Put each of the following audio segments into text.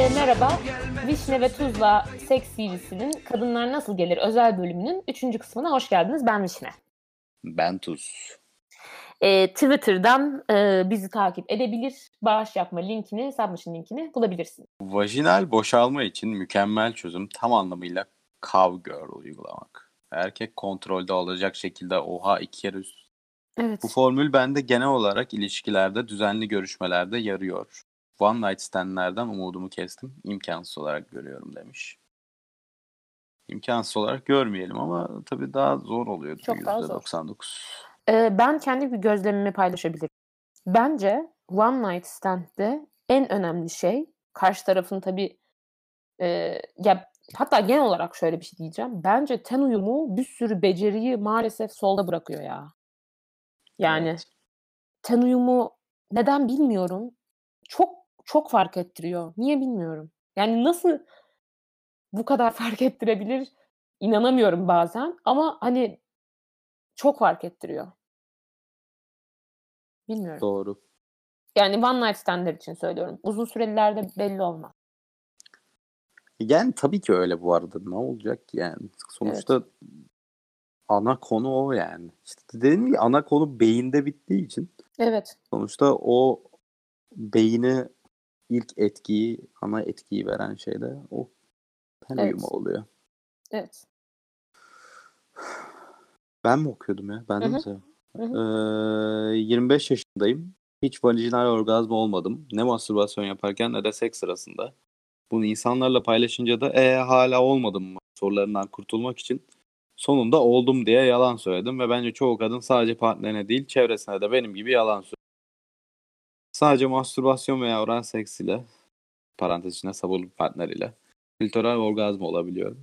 Herkese merhaba. Vişne ve Tuzla Seks CV'sinin Kadınlar Nasıl Gelir özel bölümünün 3. kısmına hoş geldiniz. Ben Vişne. Ben Tuz. Ee, Twitter'dan e, bizi takip edebilir. Bağış yapma linkini, submission linkini bulabilirsiniz. Vajinal boşalma için mükemmel çözüm tam anlamıyla Cowgirl uygulamak. Erkek kontrolde olacak şekilde oha iki kere üst. Evet. Bu formül bende genel olarak ilişkilerde düzenli görüşmelerde yarıyor. One night stand'lerden umudumu kestim. İmkansız olarak görüyorum demiş. İmkansız olarak görmeyelim ama tabii daha zor oluyor. Çok daha zor. %99. Ee, ben kendi bir gözlemimi paylaşabilirim. Bence One Night Stand'de en önemli şey karşı tarafın tabii e, ya hatta genel olarak şöyle bir şey diyeceğim. Bence ten uyumu bir sürü beceriyi maalesef solda bırakıyor ya. Yani Evet. ten uyumu neden bilmiyorum. Çok çok fark ettiriyor. Niye bilmiyorum. Yani nasıl bu kadar fark ettirebilir inanamıyorum bazen ama hani çok fark ettiriyor. Bilmiyorum. Doğru. Yani one night standler için söylüyorum. Uzun sürelilerde belli olmaz. Yani tabii ki öyle bu arada. Ne olacak ki yani? Sonuçta ana konu o yani. İşte dediğim gibi ana konu beyinde bittiği için Evet. sonuçta o beyine ilk etkiyi, ana etkiyi veren şey de o ten Evet. uyumu oluyor. Evet. Ben mi okuyordum ya? Ben de mi Ee, 25 yaşındayım. Hiç vajinal orgazm olmadım. Ne mastürbasyon yaparken ne de seks sırasında. Bunu insanlarla paylaşınca da e hala olmadım mı sorularından kurtulmak için sonunda oldum diye yalan söyledim ve bence çoğu kadın sadece partnerine değil çevresine de benim gibi yalan söylüyor. Sadece mastürbasyon veya oral seks ile parantez içinde sabırlı bir partner ile klitoral orgazm olabiliyor.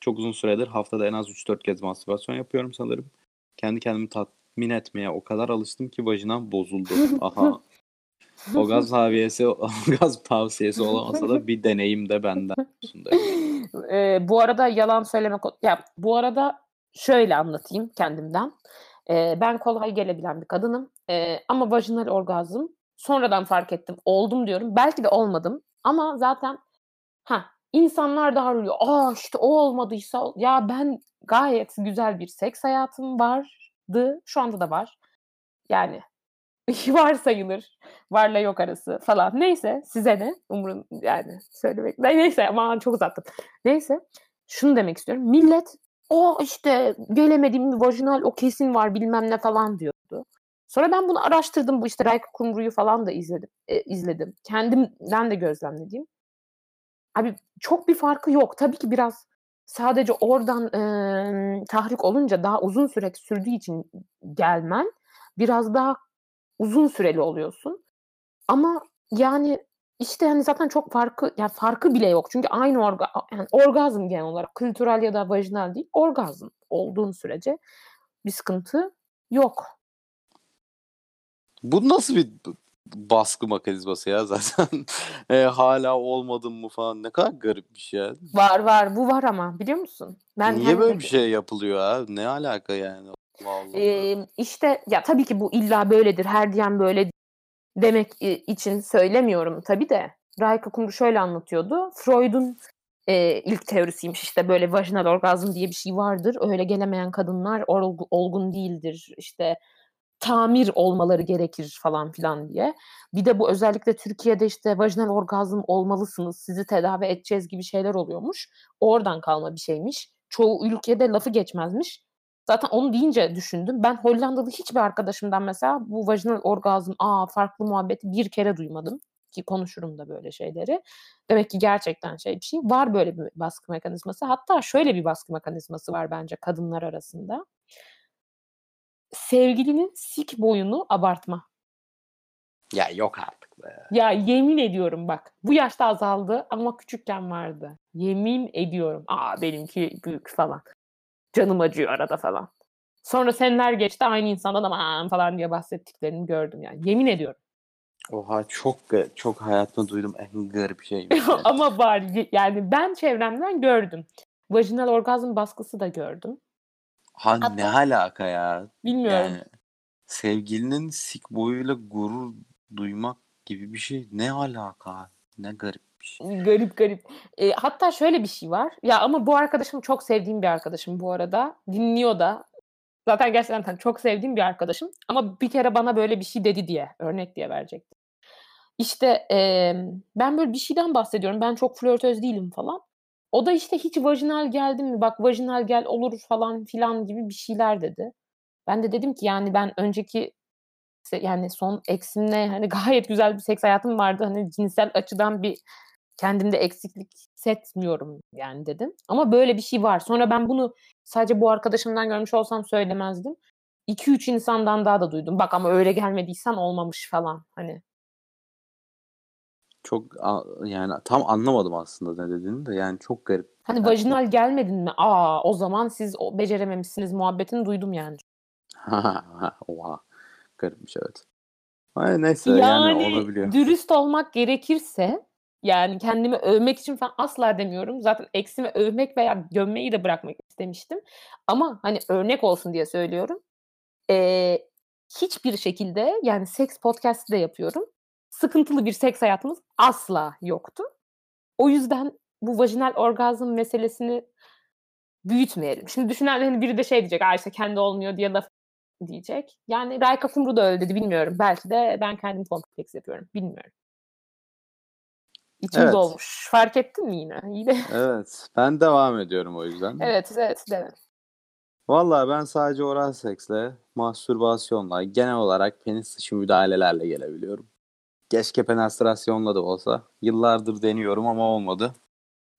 Çok uzun süredir haftada en az 3-4 kez mastürbasyon yapıyorum sanırım. Kendi kendimi tatmin etmeye o kadar alıştım ki vajinam bozuldu. Aha. Orgazm tavsiyesi, orgazm tavsiyesi olamasa da bir deneyim de benden. Ee, bu arada yalan söylemek ya bu arada şöyle anlatayım kendimden. Ee, ben kolay gelebilen bir kadınım. Ee, ama vajinal orgazm sonradan fark ettim. Oldum diyorum. Belki de olmadım. Ama zaten ha insanlar da arıyor. Aa işte o olmadıysa ol-" ya ben gayet güzel bir seks hayatım vardı. Şu anda da var. Yani var sayılır. Varla yok arası falan. Neyse size ne? Umurun yani söylemek. Ne- Neyse aman çok uzattım. Neyse şunu demek istiyorum. Millet o işte gelemediğim bir vajinal o kesin var bilmem ne falan diyordu. Sonra ben bunu araştırdım. Bu işte Rayka Kumru'yu falan da izledim. e, izledim. Kendimden de gözlemlediğim. Abi çok bir farkı yok. Tabii ki biraz sadece oradan eee, tahrik olunca daha uzun süre sürdüğü için gelmen biraz daha uzun süreli oluyorsun. Ama yani işte hani zaten çok farkı yani farkı bile yok. Çünkü aynı orga, yani orgazm genel olarak kültürel ya da vajinal değil orgazm olduğun sürece bir sıkıntı yok. Bu nasıl bir baskı mekanizması ya zaten? E, hala olmadım mı falan ne kadar garip bir şey. Var var bu var ama biliyor musun? Ben Niye hani- böyle bir şey yapılıyor ha? Ne alaka yani? Allah Allah. Eee, işte ya tabii ki bu illa böyledir, her diyen böyle demek e, için söylemiyorum tabii de. Rayka Kumru şöyle anlatıyordu. Freud'un e, ilk teorisiymiş işte böyle vajinal orgazm diye bir şey vardır. Öyle gelemeyen kadınlar olgu- olgun değildir. İşte tamir olmaları gerekir falan filan diye. Bir de bu özellikle Türkiye'de işte vajinal orgazm olmalısınız, sizi tedavi edeceğiz gibi şeyler oluyormuş. Oradan kalma bir şeymiş. Çoğu ülkede lafı geçmezmiş. Zaten onu deyince düşündüm. Ben Hollandalı hiçbir arkadaşımdan mesela bu vajinal orgazm, aa farklı muhabbeti bir kere duymadım. Ki konuşurum da böyle şeyleri. Demek ki gerçekten şey bir şey. Var böyle bir baskı mekanizması. Hatta şöyle bir baskı mekanizması var bence kadınlar arasında. Sevgilinin sik boyunu abartma. Ya yok artık be. Ya yemin ediyorum bak. Bu yaşta azaldı ama küçükken vardı. Yemin ediyorum. Aa benimki büyük falan. Canım acıyor arada falan. Sonra seneler geçti aynı insandan aman falan diye bahsettiklerini gördüm yani. Yemin ediyorum. Oha çok çok hayatımda duydum en garip yani. ama var yani ben çevremden gördüm. Vajinal orgazm baskısı da gördüm. Ha Hatta- ne alaka ya? Bilmiyorum. Yani sevgilinin sik boyuyla gurur duymak gibi bir şey ne alaka? Ne garipmiş. Garip garip. E, hatta şöyle bir şey var. Ya ama bu arkadaşım çok sevdiğim bir arkadaşım bu arada. Dinliyor da. Zaten gerçekten çok sevdiğim bir arkadaşım. Ama bir kere bana böyle bir şey dedi diye. Örnek diye verecektim. İşte e, ben böyle bir şeyden bahsediyorum. Ben çok flörtöz değilim falan. O da işte hiç vajinal geldi mi? Bak vajinal gel olur falan filan gibi bir şeyler dedi. Ben de dedim ki yani ben önceki yani son eksimle hani gayet güzel bir seks hayatım vardı. Hani cinsel açıdan bir kendimde eksiklik hissetmiyorum yani dedim. Ama böyle bir şey var. Sonra ben bunu sadece bu arkadaşımdan görmüş olsam söylemezdim. 2-3 insandan daha da duydum. Bak ama öyle gelmediysen olmamış falan hani. Çok yani tam anlamadım aslında ne dediğini de yani çok garip. Hani vajinal gelmedin mi? Aa o zaman siz o becerememişsiniz muhabbetini duydum yani. Oha. Garipmiş evet. Ay, neyse yani, yani olabiliyor. dürüst olmak gerekirse yani kendimi övmek için falan asla demiyorum. Zaten eksimi övmek veya gömmeyi de bırakmak istemiştim. Ama hani örnek olsun diye söylüyorum. Ee, hiçbir şekilde yani seks podcast'ı da yapıyorum. Sıkıntılı bir seks hayatımız asla yoktu. O yüzden bu vajinal orgazm meselesini büyütmeyelim. Şimdi düşünen hani biri de şey diyecek, Aa işte kendi olmuyor diye laf diyecek. Yani Rayka Kumru da öyle dedi bilmiyorum. Belki de ben kendim kompleks yapıyorum. Bilmiyorum. İçim evet. dolmuş. Fark ettin mi yine? yine. Evet. Ben devam ediyorum o yüzden. evet, evet. Devam. Valla ben sadece oral seksle, mastürbasyonla, genel olarak penis dışı müdahalelerle gelebiliyorum. Keşke penetrasyonla da olsa. Yıllardır deniyorum ama olmadı.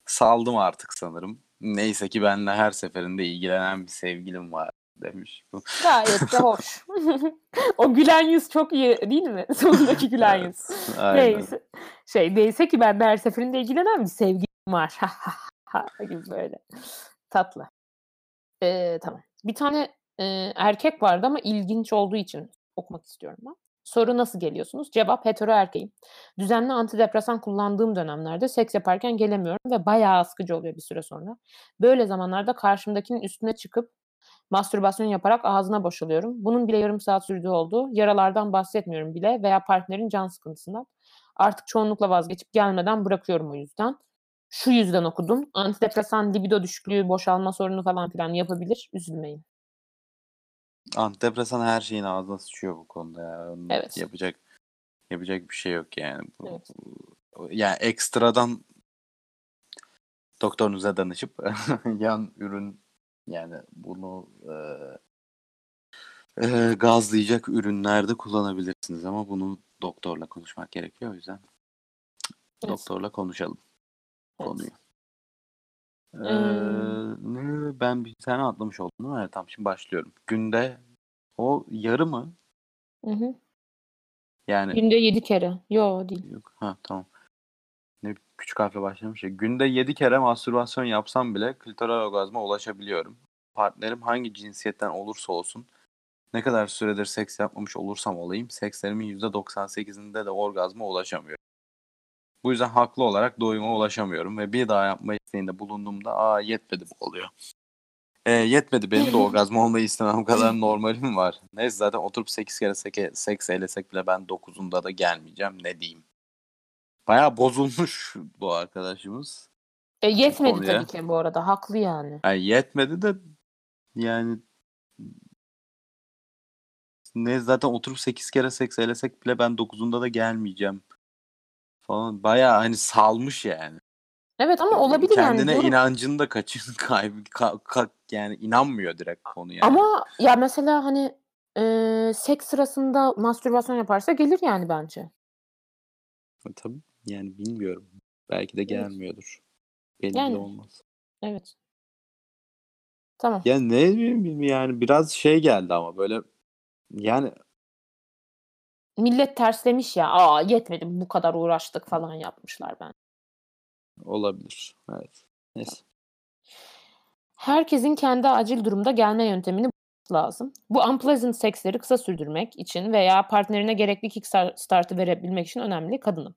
Saldım artık sanırım. Neyse ki benimle her seferinde ilgilenen bir sevgilim var demiş. Gayet de hoş. o gülen yüz çok iyi değil mi? Sonundaki gülen yüz. Neyse. Şey neyse ki ben de her seferinde ilgilenen bir sevgilim var. gibi böyle. Tatlı. Ee, tamam. Bir tane e, erkek vardı ama ilginç olduğu için okumak istiyorum ben. Soru nasıl geliyorsunuz? Cevap hetero erkeğim. Düzenli antidepresan kullandığım dönemlerde seks yaparken gelemiyorum ve bayağı sıkıcı oluyor bir süre sonra. Böyle zamanlarda karşımdakinin üstüne çıkıp Mastürbasyon yaparak ağzına boşalıyorum. Bunun bile yarım saat sürdüğü oldu. Yaralardan bahsetmiyorum bile veya partnerin can sıkıntısından. Artık çoğunlukla vazgeçip gelmeden bırakıyorum o yüzden. Şu yüzden okudum. Antidepresan, libido düşüklüğü, boşalma sorunu falan filan yapabilir. Üzülmeyin. Antidepresan her şeyin ağzına sıçıyor bu konuda ya. Onun evet. Yapacak yapacak bir şey yok yani. Bu, evet. Yani ekstradan doktorunuza danışıp yan ürün yani bunu e, e, gazlayacak ürünlerde kullanabilirsiniz ama bunu doktorla konuşmak gerekiyor o yüzden evet. doktorla konuşalım evet. konuyu. Ee, hmm. Ben bir tane atlamış oldum değil mi? Evet, tamam şimdi başlıyorum. Günde o yarı mı? Hı hı. Yani günde yedi kere. Yo değil. Yok. Ha tamam ne küçük harfle başlamış ya. Günde 7 kere mastürbasyon yapsam bile klitoral orgazma ulaşabiliyorum. Partnerim hangi cinsiyetten olursa olsun ne kadar süredir seks yapmamış olursam olayım sekslerimin %98'inde de orgazma ulaşamıyorum. Bu yüzden haklı olarak doyuma ulaşamıyorum ve bir daha yapma isteğinde bulunduğumda aa yetmedi bu oluyor. E, yetmedi benim de orgazm olmayı istemem kadar normalim var. Neyse zaten oturup 8 kere seke, seks eylesek bile ben 9'unda da gelmeyeceğim ne diyeyim. Bayağı bozulmuş bu arkadaşımız. E, yetmedi tabii ki bu arada. Haklı yani. yani. Yetmedi de yani ne zaten oturup 8 kere seks elesek bile ben 9'unda da gelmeyeceğim falan. Bayağı hani salmış yani. Evet ama olabilir Kendine yani. Kendine inancını da kaçın kaybı ka, ka, yani inanmıyor direkt konuya. Ama ya mesela hani e, seks sırasında mastürbasyon yaparsa gelir yani bence. E, tabii. Yani bilmiyorum. Belki de gelmiyordur. Belli yani. de olmaz. Evet. Tamam. Yani ne bileyim yani biraz şey geldi ama böyle yani millet terslemiş ya. Aa yetmedi bu kadar uğraştık falan yapmışlar ben. Olabilir. Evet. Neyse. Herkesin kendi acil durumda gelme yöntemini lazım. Bu unpleasant seksleri kısa sürdürmek için veya partnerine gerekli kickstart'ı verebilmek için önemli kadınım.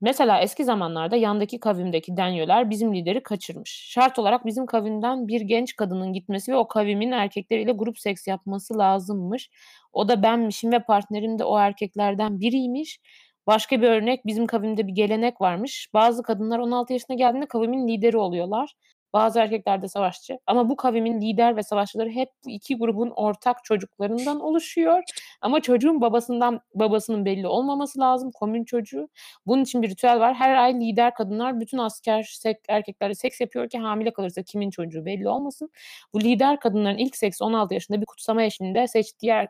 Mesela eski zamanlarda yandaki kavimdeki denyolar bizim lideri kaçırmış. Şart olarak bizim kavimden bir genç kadının gitmesi ve o kavimin erkekleriyle grup seks yapması lazımmış. O da benmişim ve partnerim de o erkeklerden biriymiş. Başka bir örnek bizim kavimde bir gelenek varmış. Bazı kadınlar 16 yaşına geldiğinde kavimin lideri oluyorlar. Bazı erkekler de savaşçı. Ama bu kavimin lider ve savaşçıları hep bu iki grubun ortak çocuklarından oluşuyor. Ama çocuğun babasından babasının belli olmaması lazım. Komün çocuğu. Bunun için bir ritüel var. Her ay lider kadınlar bütün asker sek, erkeklerle seks yapıyor ki hamile kalırsa kimin çocuğu belli olmasın. Bu lider kadınların ilk seksi 16 yaşında bir kutsama eşliğinde seçtiği er,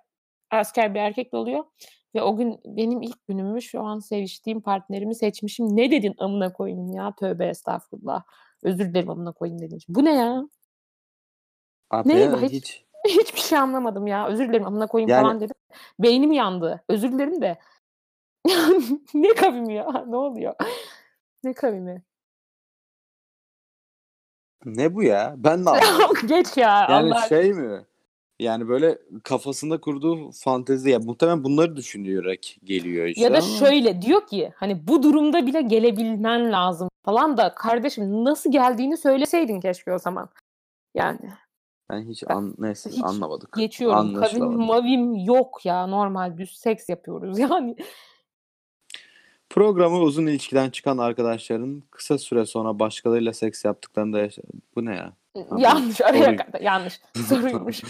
asker bir erkekle oluyor. Ve o gün benim ilk günümmüş. Şu an seviştiğim partnerimi seçmişim. Ne dedin amına koyayım ya? Tövbe estağfurullah. Özür dilerim amına koyayım için. Bu ne ya? Abi Ne ya? Hiç, hiç hiçbir şey anlamadım ya. Özür dilerim amına koyayım Yani- falan dedim. Beynim yandı. Özür dilerim de. ne kavimi ya? Ne oluyor? Ne kavimi? ne bu ya? Ben de anlamadım. Geç ya. Yani Allah şey mi? Yani böyle kafasında kurduğu fantezi ya muhtemelen bunları düşünüyorek geliyor işte. Ya da ama şöyle diyor ki hani bu durumda bile gelebilmen lazım falan da kardeşim nasıl geldiğini söyleseydin keşke o zaman. Yani ben hiç an neyse Hiç anlamadık. geçiyorum. Kavim mavim yok ya normal düz seks yapıyoruz yani. Programı uzun ilişkiden çıkan arkadaşların kısa süre sonra başkalarıyla seks yaptıklarında yaşa... Bu ne ya? Yanlış araya kadar yanlış soruymuş.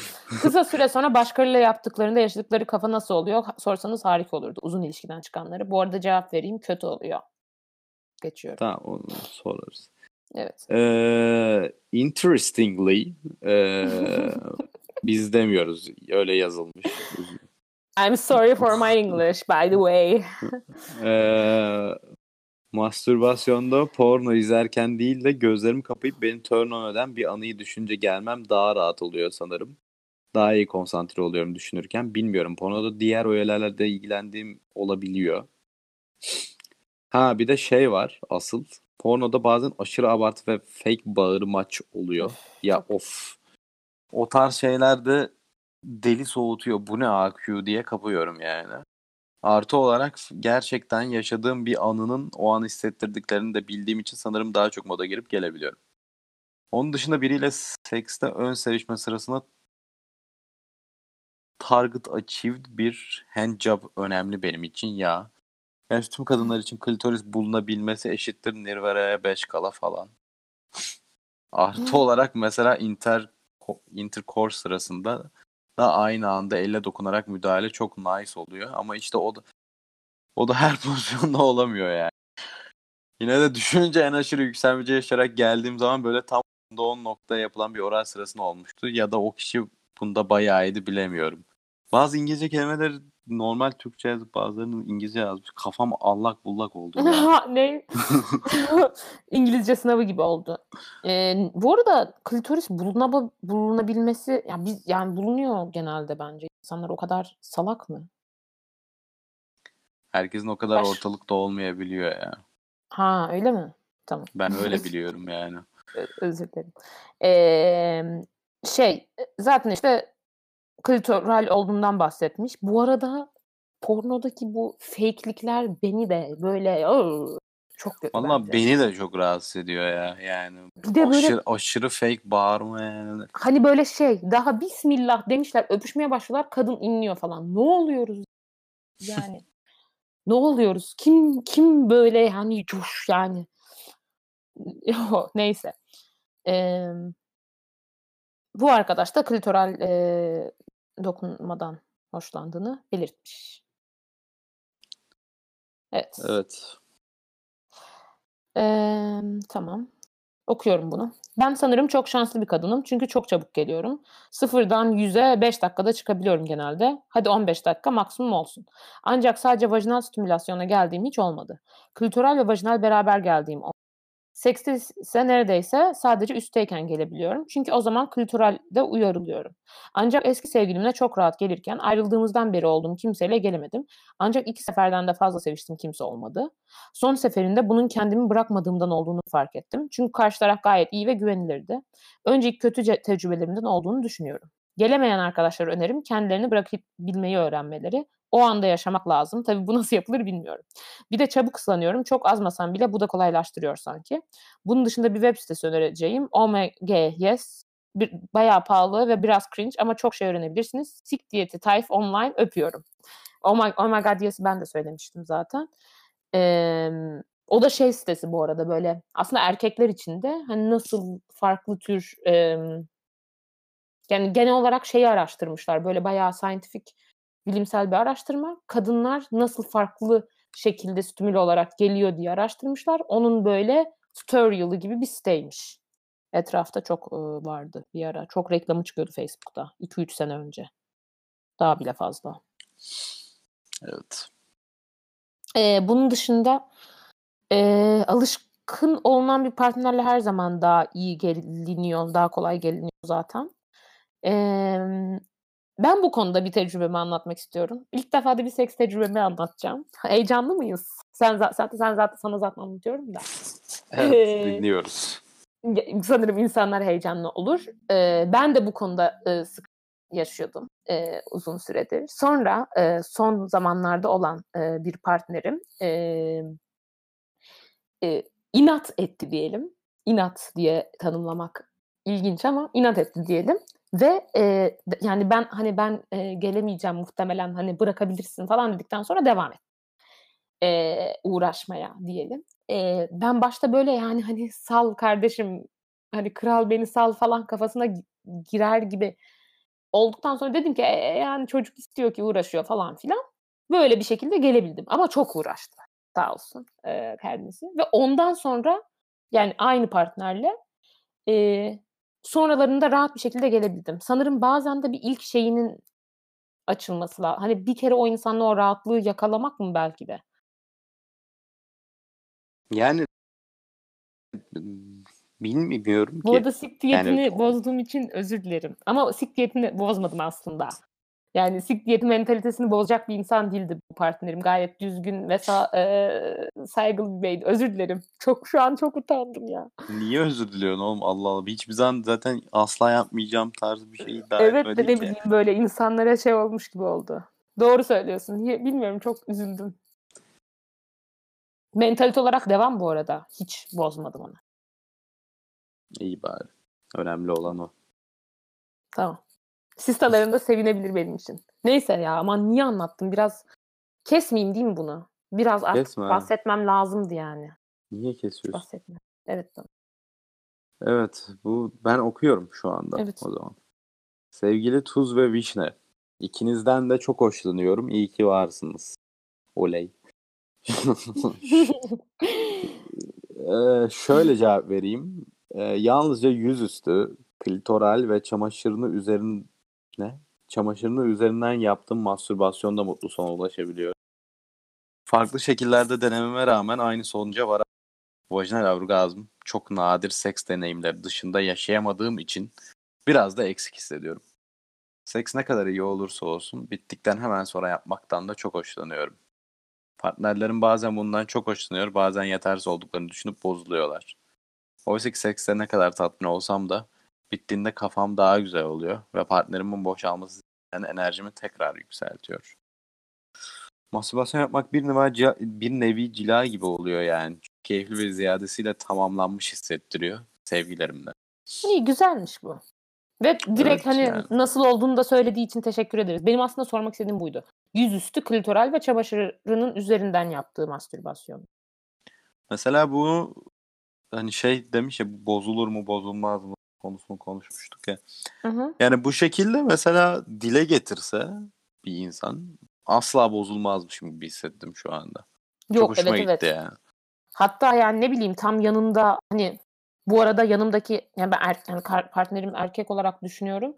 Kısa süre sonra başkalarıyla yaptıklarında yaşadıkları kafa nasıl oluyor? Sorsanız harika olurdu uzun ilişkiden çıkanları. Bu arada cevap vereyim kötü oluyor. Geçiyorum. Tamam onu sorarız. Evet. Ee, interestingly ee, biz demiyoruz. Öyle yazılmış. I'm sorry for my English by the way. Ee, mastürbasyonda porno izlerken değil de gözlerimi kapayıp beni turn on eden bir anıyı düşünce gelmem daha rahat oluyor sanırım. Daha iyi konsantre oluyorum düşünürken. Bilmiyorum. Pornoda diğer öğelerle de ilgilendiğim olabiliyor. Ha bir de şey var asıl. Pornoda bazen aşırı abartı ve fake bağırı maç oluyor. Ya of. O tarz şeyler de deli soğutuyor. Bu ne AQ diye kapıyorum yani. Artı olarak gerçekten yaşadığım bir anının o an hissettirdiklerini de bildiğim için sanırım daha çok moda girip gelebiliyorum. Onun dışında biriyle sekste ön sevişme sırasında target achieved bir handjob önemli benim için ya. Yani tüm kadınlar için klitoris bulunabilmesi eşittir Nirvara'ya 5 kala falan. Artı olarak mesela inter intercourse sırasında da aynı anda elle dokunarak müdahale çok nice oluyor ama işte o da o da her pozisyonda olamıyor yani. Yine de düşününce en aşırı yükselmece yaşayarak geldiğim zaman böyle tam da o noktaya yapılan bir oral sırasında olmuştu. Ya da o kişi bunda bayağı iyiydi bilemiyorum. Bazı İngilizce kelimeler normal Türkçe yazıp bazılarını İngilizce yazmış. Kafam allak bullak oldu. ya. ne? İngilizce sınavı gibi oldu. Ee, bu arada klitoris bulunab- bulunabilmesi yani biz yani bulunuyor genelde bence. İnsanlar o kadar salak mı? Herkesin o kadar Baş- ortalıkta olmayabiliyor ya. Ha öyle mi? Tamam. Ben öyle biliyorum yani. Özür dilerim. Ee, şey zaten işte klitoral olduğundan bahsetmiş. Bu arada pornodaki bu fake'likler beni de böyle çok kötü Valla bence. beni de çok rahatsız ediyor ya. Yani Bir de böyle aşırı, aşırı fake bağırma yani. hani böyle şey daha bismillah demişler öpüşmeye başlıyorlar kadın inliyor falan. Ne oluyoruz yani? ne oluyoruz? Kim kim böyle hani coş yani? Neyse. Ee, bu arkadaş da klitoral e, dokunmadan hoşlandığını belirtmiş. Evet. Evet. Ee, tamam. Okuyorum bunu. Ben sanırım çok şanslı bir kadınım çünkü çok çabuk geliyorum. Sıfırdan yüze 5 dakikada çıkabiliyorum genelde. Hadi 15 dakika maksimum olsun. Ancak sadece vajinal stimülasyona geldiğim hiç olmadı. Klitoral ve vajinal beraber geldiğim. Sekste ise neredeyse sadece üstteyken gelebiliyorum. Çünkü o zaman klitoralde uyarılıyorum. Ancak eski sevgilimle çok rahat gelirken ayrıldığımızdan beri olduğum kimseyle gelemedim. Ancak iki seferden de fazla seviştim kimse olmadı. Son seferinde bunun kendimi bırakmadığımdan olduğunu fark ettim. Çünkü karşı taraf gayet iyi ve güvenilirdi. Önceki kötü tecrübelerimden olduğunu düşünüyorum. Gelemeyen arkadaşlara önerim kendilerini bırakabilmeyi öğrenmeleri. O anda yaşamak lazım. Tabii bu nasıl yapılır bilmiyorum. Bir de çabuk ıslanıyorum. Çok azmasam bile bu da kolaylaştırıyor sanki. Bunun dışında bir web sitesi önereceğim. OMG Yes. Bir, bayağı pahalı ve biraz cringe ama çok şey öğrenebilirsiniz. Sik diyeti Tayf online öpüyorum. Oh my, oh my god Yes'i ben de söylemiştim zaten. Emm, o da şey sitesi bu arada, böyle, aslında erkekler için de, hani, nasıl farklı tür, emm yani, genel olarak şeyi araştırmışlar, böyle, bayağı scientific, bilimsel bir araştırma. Kadınlar nasıl farklı şekilde stimüle olarak geliyor diye araştırmışlar. Onun, böyle, tutorial'ı gibi bir siteymiş. Etrafta çok, vardı bir ara. Çok reklamı çıkıyordu Facebook'ta 2-3 sene önce. Daha bile fazla. Evet. Eee, bunun dışında, eee, alışkın olunan bir partnerle her zaman daha iyi geliniyor, daha kolay geliniyor zaten. Emm, ben bu konuda bir tecrübemi anlatmak istiyorum. İlk defa da bir seks tecrübemi anlatacağım. Heyecanlı mıyız? Sen za zaten sen zaten sana zaten anlatıyorum da. Evet, Eee dinliyoruz. Sanırım insanlar heyecanlı olur. Eee, ben de bu konuda, ııı, sık yaşıyordum, eee, uzun süredir. Sonra, eee, son zamanlarda olan, bir partnerim, inat etti diyelim. İnat diye tanımlamak ilginç ama inat etti diyelim ve, d yani, ben, hani, ben, eee, gelemeyeceğim muhtemelen, hani, bırakabilirsin falan dedikten sonra devam etti, eee, uğraşmaya diyelim. Eee, ben başta, böyle, yani, hani, "Sal kardeşim, hani, kral beni sal." falan kafasına gi girer gibi olduktan sonra dedim ki, "Eee, yani, çocuk istiyor ki uğraşıyor." falan filan. Böyle bir şekilde gelebildim ama çok uğraştı sağ olsun, eee, kendisi ve ondan sonra, yani, aynı partnerle, eee, sonralarında rahat bir şekilde gelebildim. Sanırım bazen de bir ilk şeyinin açılması la hani, bir kere o insanla o rahatlığı yakalamak mı belki de? Yani bilmiyorum Bu ki. arada sik Yani diyetini o bozduğum için özür dilerim ama sik diyetini bozmadım aslında. Yani, sik diyeti mentalitesini bozacak bir insan değildi bu partnerim. Gayet düzgün ve sa eee, saygılı bir beydi. Özür dilerim. Çok şu an çok utandım ya. Niye özür diliyorsun oğlum? Allah Allah. Hiçbir zaman zaten asla yapmayacağım tarzı bir şey iddia Evet de etmedin ne bileyim, böyle, insanlara şey olmuş gibi oldu. Doğru söylüyorsun. Niye bilmiyorum, çok üzüldüm. Mentalite olarak devam bu arada. Hiç bozmadım onu. İyi bari. Önemli olan o. Tamam. Sistalarında sevinebilir benim için. Neyse ya, aman niye anlattım? Biraz kesmeyeyim değil mi bunu? Biraz artık Kesme bahsetmem lazımdı yani. Niye kesiyorsun? Bahsetme. Evet, tamam. Evet, bu ben okuyorum şu anda Evet. o zaman. Sevgili Tuz ve Vişne, ikinizden de çok hoşlanıyorum. İyi ki varsınız. Oley. Eee, şöyle cevap vereyim. Eee, yalnızca yüzüstü, klitoral ve çamaşırını üzerin ne? Çamaşırını üzerinden yaptığım mastürbasyonda mutlu sona ulaşabiliyorum. Farklı şekillerde denememe rağmen aynı sonuca varan vajinal orgazm çok nadir seks deneyimleri dışında yaşayamadığım için biraz da eksik hissediyorum. Seks ne kadar iyi olursa olsun bittikten hemen sonra yapmaktan da çok hoşlanıyorum. Partnerlerim bazen bundan çok hoşlanıyor, bazen yetersiz olduklarını düşünüp bozuluyorlar. Oysa ki sekste ne kadar tatmin olsam da bittiğinde kafam daha güzel oluyor ve partnerimin boşalması yani enerjimi tekrar yükseltiyor. Mastürbasyon yapmak bir nevi, cila- bir nevi cila gibi oluyor yani. Keyifli ve ziyadesiyle tamamlanmış hissettiriyor sevgilerimle. İyi, güzelmiş bu. Ve direkt, Evet, hani, yani. nasıl olduğunu da söylediği için teşekkür ederiz. Benim aslında sormak istediğim buydu. Yüzüstü, klitoral ve çamaşırının üzerinden yaptığı mastürbasyon. Mesela bu hani şey demiş ya bozulur mu bozulmaz mı konusunu konuşmuştuk ya. Hı hı. Yani bu şekilde mesela dile getirse bir insan asla bozulmazmışım gibi hissettim şu anda. Çok Yok, hoşuma evet, gitti evet. yani. Hatta, yani, ne bileyim, tam yanında, hani, bu arada yanımdaki, yani, ben er yani, partnerim erkek olarak düşünüyorum.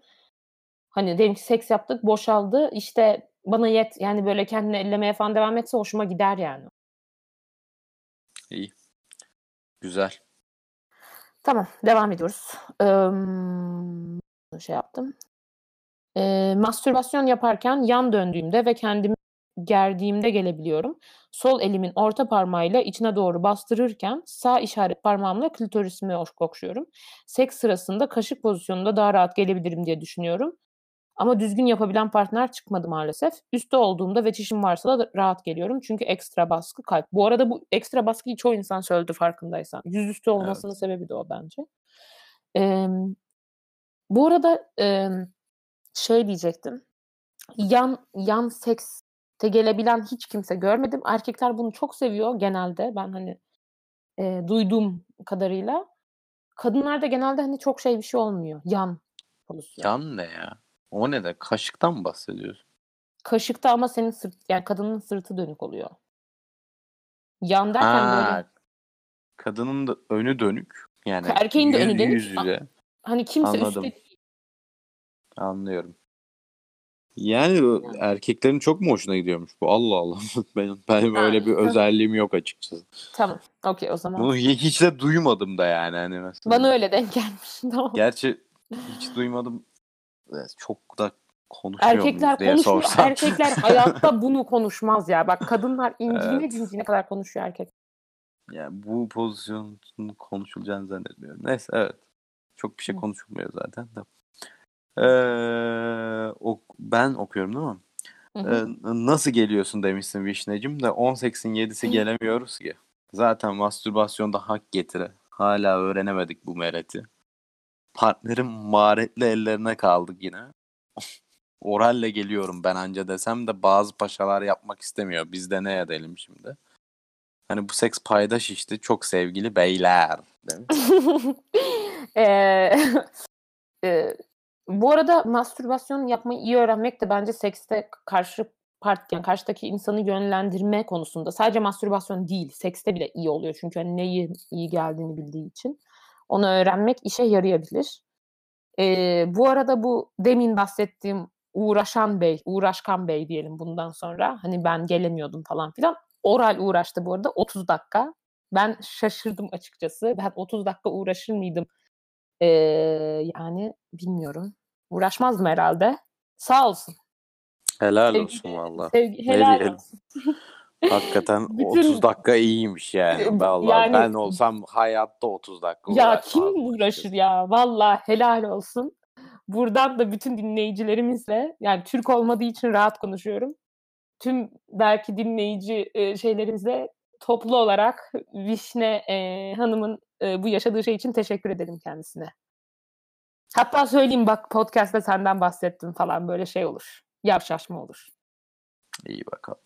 Hani, diyelim ki seks yaptık, boşaldı, işte, bana yet yani, böyle, kendini ellemeye falan devam etse hoşuma gider yani. İyi. Güzel. Tamam, devam ediyoruz. Emm, şey yaptım. Eee, mastürbasyon yaparken yan döndüğümde ve kendimi gerdiğimde gelebiliyorum. Sol elimin orta parmağıyla içine doğru bastırırken sağ işaret parmağımla klitorisimi okşuyorum. Seks sırasında kaşık pozisyonunda daha rahat gelebilirim diye düşünüyorum. Ama düzgün yapabilen partner çıkmadı maalesef. Üstte olduğumda ve çişim varsa da rahat geliyorum çünkü ekstra baskı kalp. Bu arada bu ekstra baskıyı çoğu insan söyledi farkındaysan. Yüzüstü olmasının Evet. sebebi de o bence. Emm, bu arada, emm, şey diyecektim. Yan yan seks gelebilen hiç kimse görmedim. Erkekler bunu çok seviyor genelde. Ben hani e, duyduğum kadarıyla. Kadınlarda genelde hani çok şey bir şey olmuyor. Yan pozisyon. Yan ne ya? O ne de? Kaşıktan mı bahsediyorsun? Kaşıkta ama senin sırt yani kadının sırtı dönük oluyor. Yan derken Ha, böyle kadının da önü dönük. Yani Erkeğin de yüz, önü dönük. yüz yüze. hani kimse Anladım. üstte Anlıyorum. Yani Yani. erkeklerin çok mu hoşuna gidiyormuş bu? Allah Allah. Benim, benim öyle bir özelliğim yok açıkçası. Tamam. Okey o zaman. Bunu hi- hiç de duymadım da yani. Hani mesela. Bana öyle denk gelmiş. Tamam. Gerçi hiç duymadım. Çok da konuşuyor Erkekler diye konuşmuyor. sorsam. Erkekler hayatta bunu konuşmaz ya. Bak kadınlar incine Evet. cincine kadar konuşuyor erkek. Yani bu pozisyonun konuşulacağını zannetmiyorum. Neyse evet. Çok bir şey konuşulmuyor zaten de. Ee, ok- ben okuyorum değil mi? Hı hı. Ee, nasıl geliyorsun demişsin Vişnecim de 18'in 7'si gelemiyoruz ki. Zaten mastürbasyonda hak getire. Hala öğrenemedik bu mereti. Partnerim maharetli ellerine kaldık yine. Oralle geliyorum ben anca desem de bazı paşalar yapmak istemiyor. Biz de ne edelim şimdi? Hani bu seks paydaş işte çok sevgili beyler. Bu arada mastürbasyon yapmayı iyi öğrenmek de bence sekste karşı part yani karşıdaki insanı yönlendirme konusunda sadece mastürbasyon değil sekste bile iyi oluyor çünkü hani neyi iyi geldiğini bildiği için onu öğrenmek işe yarayabilir. Eee, bu arada bu demin bahsettiğim uğraşan bey, uğraşkan bey diyelim bundan sonra hani ben gelemiyordum falan filan. Oral uğraştı bu arada 30 dakika. Ben şaşırdım açıkçası. Ben 30 dakika uğraşır mıydım? Ee, yani bilmiyorum. Uğraşmazdım herhalde. Sağ olsun. Helal Sevgili- olsun valla. Sevgi, helal olsun. Hakikaten Bütün- 30 dakika iyiymiş yani. Vallahi Yani- ben olsam hayatta 30 dakika Ya kim uğraşır ya? Valla helal olsun. Buradan da bütün dinleyicilerimizle yani Türk olmadığı için rahat konuşuyorum. Tüm belki dinleyici e, şeylerimizle toplu olarak Vişne e, Hanım'ın e, bu yaşadığı şey için teşekkür edelim kendisine. Hatta söyleyeyim bak podcast'ta senden bahsettim falan böyle şey olur. Yavşaşma olur. İyi bakalım.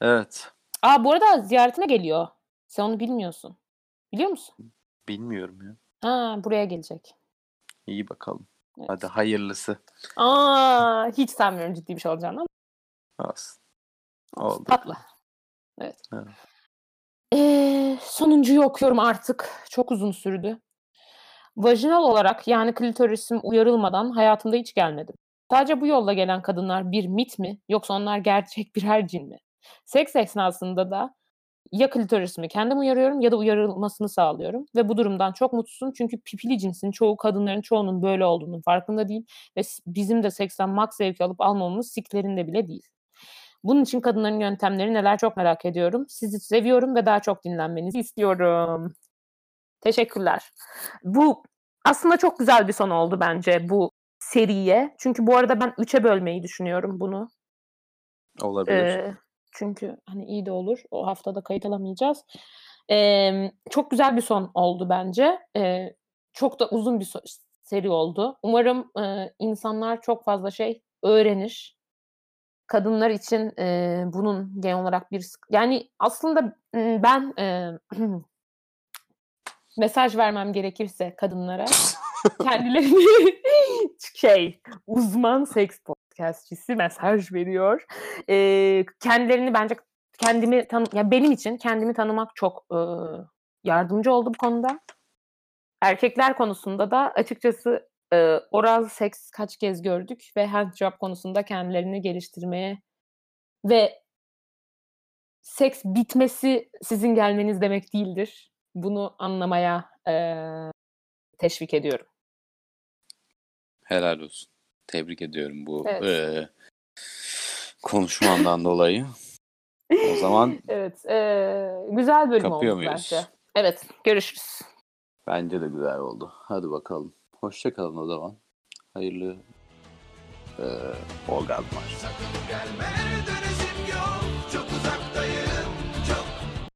Evet. Aa bu arada ziyaretine geliyor. Sen onu bilmiyorsun. Biliyor musun? Bilmiyorum ya. Ha buraya gelecek. İyi bakalım. Evet. Hadi hayırlısı Aa hiç sanmıyorum ciddi bir şey olacağını ama. olsun. Oldu. Tatlı. Evet. Evet. Ee, sonuncuyu okuyorum artık. Çok uzun sürdü. Vajinal olarak yani klitorisim uyarılmadan hayatımda hiç gelmedim. Sadece bu yolla gelen kadınlar bir mit mi yoksa onlar gerçek birer cin mi? Seks esnasında da ya klitorisimi kendim uyarıyorum ya da uyarılmasını sağlıyorum. Ve bu durumdan çok mutsuzum çünkü pipili cinsin çoğu kadınların çoğunun böyle olduğunun farkında değil. Ve bizim de seksten max zevki alıp almamamız siklerinde bile değil. Bunun için kadınların yöntemleri neler çok merak ediyorum. Sizi seviyorum ve daha çok dinlenmenizi istiyorum. Teşekkürler. Bu aslında çok güzel bir son oldu bence bu seriye. Çünkü bu arada ben 3'e bölmeyi düşünüyorum bunu. Olabilir. Ee, çünkü hani iyi de olur. O haftada kayıt alamayacağız. Ee, çok güzel bir son oldu bence. Ee, çok da uzun bir seri oldu. Umarım e, insanlar çok fazla şey öğrenir. Kadınlar için e, bunun genel olarak bir yani aslında ben e, mesaj vermem gerekirse kadınlara kendilerini şey uzman seks podcastçisi mesaj veriyor. Ee, kendilerini bence kendimi tanı ya benim için kendimi tanımak çok e, yardımcı oldu bu konuda. Erkekler konusunda da açıkçası e, oral seks kaç kez gördük ve handjob konusunda kendilerini geliştirmeye ve seks bitmesi sizin gelmeniz demek değildir. Bunu anlamaya e, teşvik ediyorum. Helal olsun. Tebrik ediyorum bu Evet. eee, konuşmandan dolayı. O zaman Evet, eee, güzel bölüm oldu muyuz? bence. Evet, görüşürüz. bence de güzel oldu. Hadi bakalım. Hoşça kalın o zaman. Hayırlı eee orgazmlar. Sakın gelme